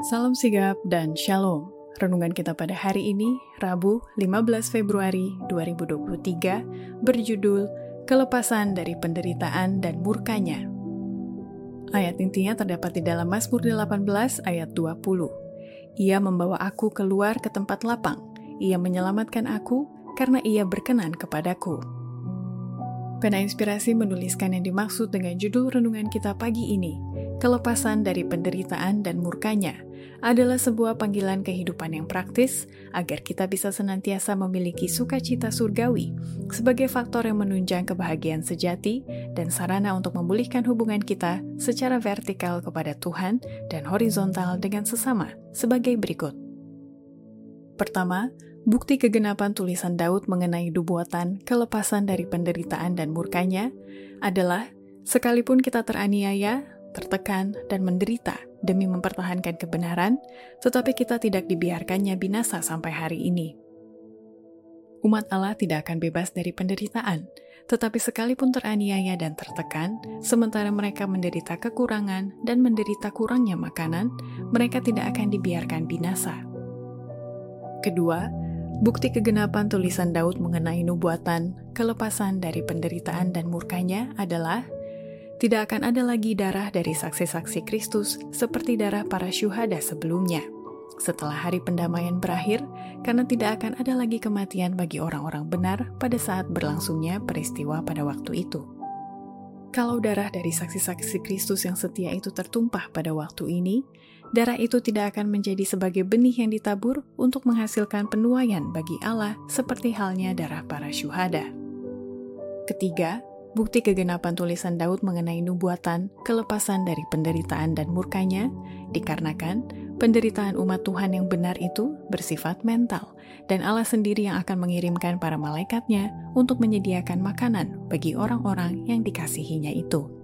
Salam sigap dan shalom. Renungan kita pada hari ini, Rabu 15 Februari 2023, berjudul Kelepasan dari Penderitaan dan Murkanya. Ayat intinya terdapat di dalam Mazmur 18 ayat 20. Ia membawa aku keluar ke tempat lapang. Ia menyelamatkan aku karena ia berkenan kepadaku. Pena Inspirasi menuliskan yang dimaksud dengan judul renungan kita pagi ini, kelepasan dari penderitaan dan murkanya, adalah sebuah panggilan kehidupan yang praktis agar kita bisa senantiasa memiliki sukacita surgawi sebagai faktor yang menunjang kebahagiaan sejati dan sarana untuk memulihkan hubungan kita secara vertikal kepada Tuhan dan horizontal dengan sesama sebagai berikut. Pertama, Bukti kegenapan tulisan Daud mengenai nubuatan kelepasan dari penderitaan dan murkanya adalah sekalipun kita teraniaya, tertekan, dan menderita demi mempertahankan kebenaran, tetapi kita tidak dibiarkannya binasa sampai hari ini. Umat Allah tidak akan bebas dari penderitaan, tetapi sekalipun teraniaya dan tertekan, sementara mereka menderita kekurangan dan menderita kurangnya makanan, mereka tidak akan dibiarkan binasa. Kedua, Bukti kegenapan tulisan Daud mengenai nubuatan, kelepasan dari penderitaan dan murkanya adalah tidak akan ada lagi darah dari saksi-saksi Kristus seperti darah para syuhada sebelumnya. Setelah hari pendamaian berakhir, karena tidak akan ada lagi kematian bagi orang-orang benar pada saat berlangsungnya peristiwa pada waktu itu. Kalau darah dari saksi-saksi Kristus yang setia itu tertumpah pada waktu ini, darah itu tidak akan menjadi sebagai benih yang ditabur untuk menghasilkan penuaian bagi Allah seperti halnya darah para syuhada. Ketiga, bukti kegenapan tulisan Daud mengenai nubuatan, kelepasan dari penderitaan dan murkanya, dikarenakan penderitaan umat Tuhan yang benar itu bersifat mental, dan Allah sendiri yang akan mengirimkan para malaikatnya untuk menyediakan makanan bagi orang-orang yang dikasihinya itu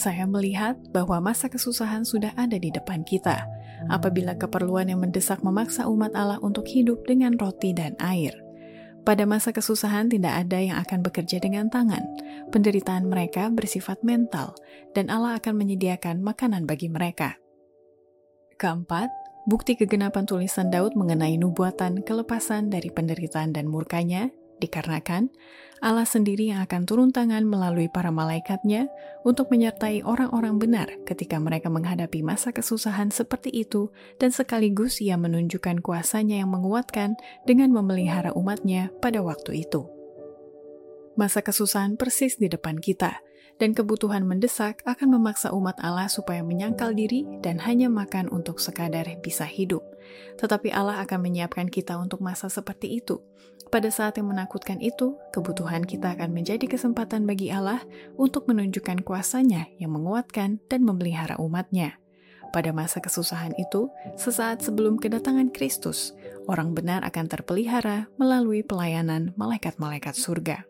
saya melihat bahwa masa kesusahan sudah ada di depan kita, apabila keperluan yang mendesak memaksa umat Allah untuk hidup dengan roti dan air. Pada masa kesusahan tidak ada yang akan bekerja dengan tangan. Penderitaan mereka bersifat mental, dan Allah akan menyediakan makanan bagi mereka. Keempat, bukti kegenapan tulisan Daud mengenai nubuatan kelepasan dari penderitaan dan murkanya dikarenakan Allah sendiri yang akan turun tangan melalui para malaikatnya untuk menyertai orang-orang benar ketika mereka menghadapi masa kesusahan seperti itu dan sekaligus ia menunjukkan kuasanya yang menguatkan dengan memelihara umatnya pada waktu itu. Masa kesusahan persis di depan kita, dan kebutuhan mendesak akan memaksa umat Allah supaya menyangkal diri dan hanya makan untuk sekadar bisa hidup. Tetapi Allah akan menyiapkan kita untuk masa seperti itu. Pada saat yang menakutkan itu, kebutuhan kita akan menjadi kesempatan bagi Allah untuk menunjukkan kuasanya yang menguatkan dan memelihara umatnya. Pada masa kesusahan itu, sesaat sebelum kedatangan Kristus, orang benar akan terpelihara melalui pelayanan malaikat-malaikat surga.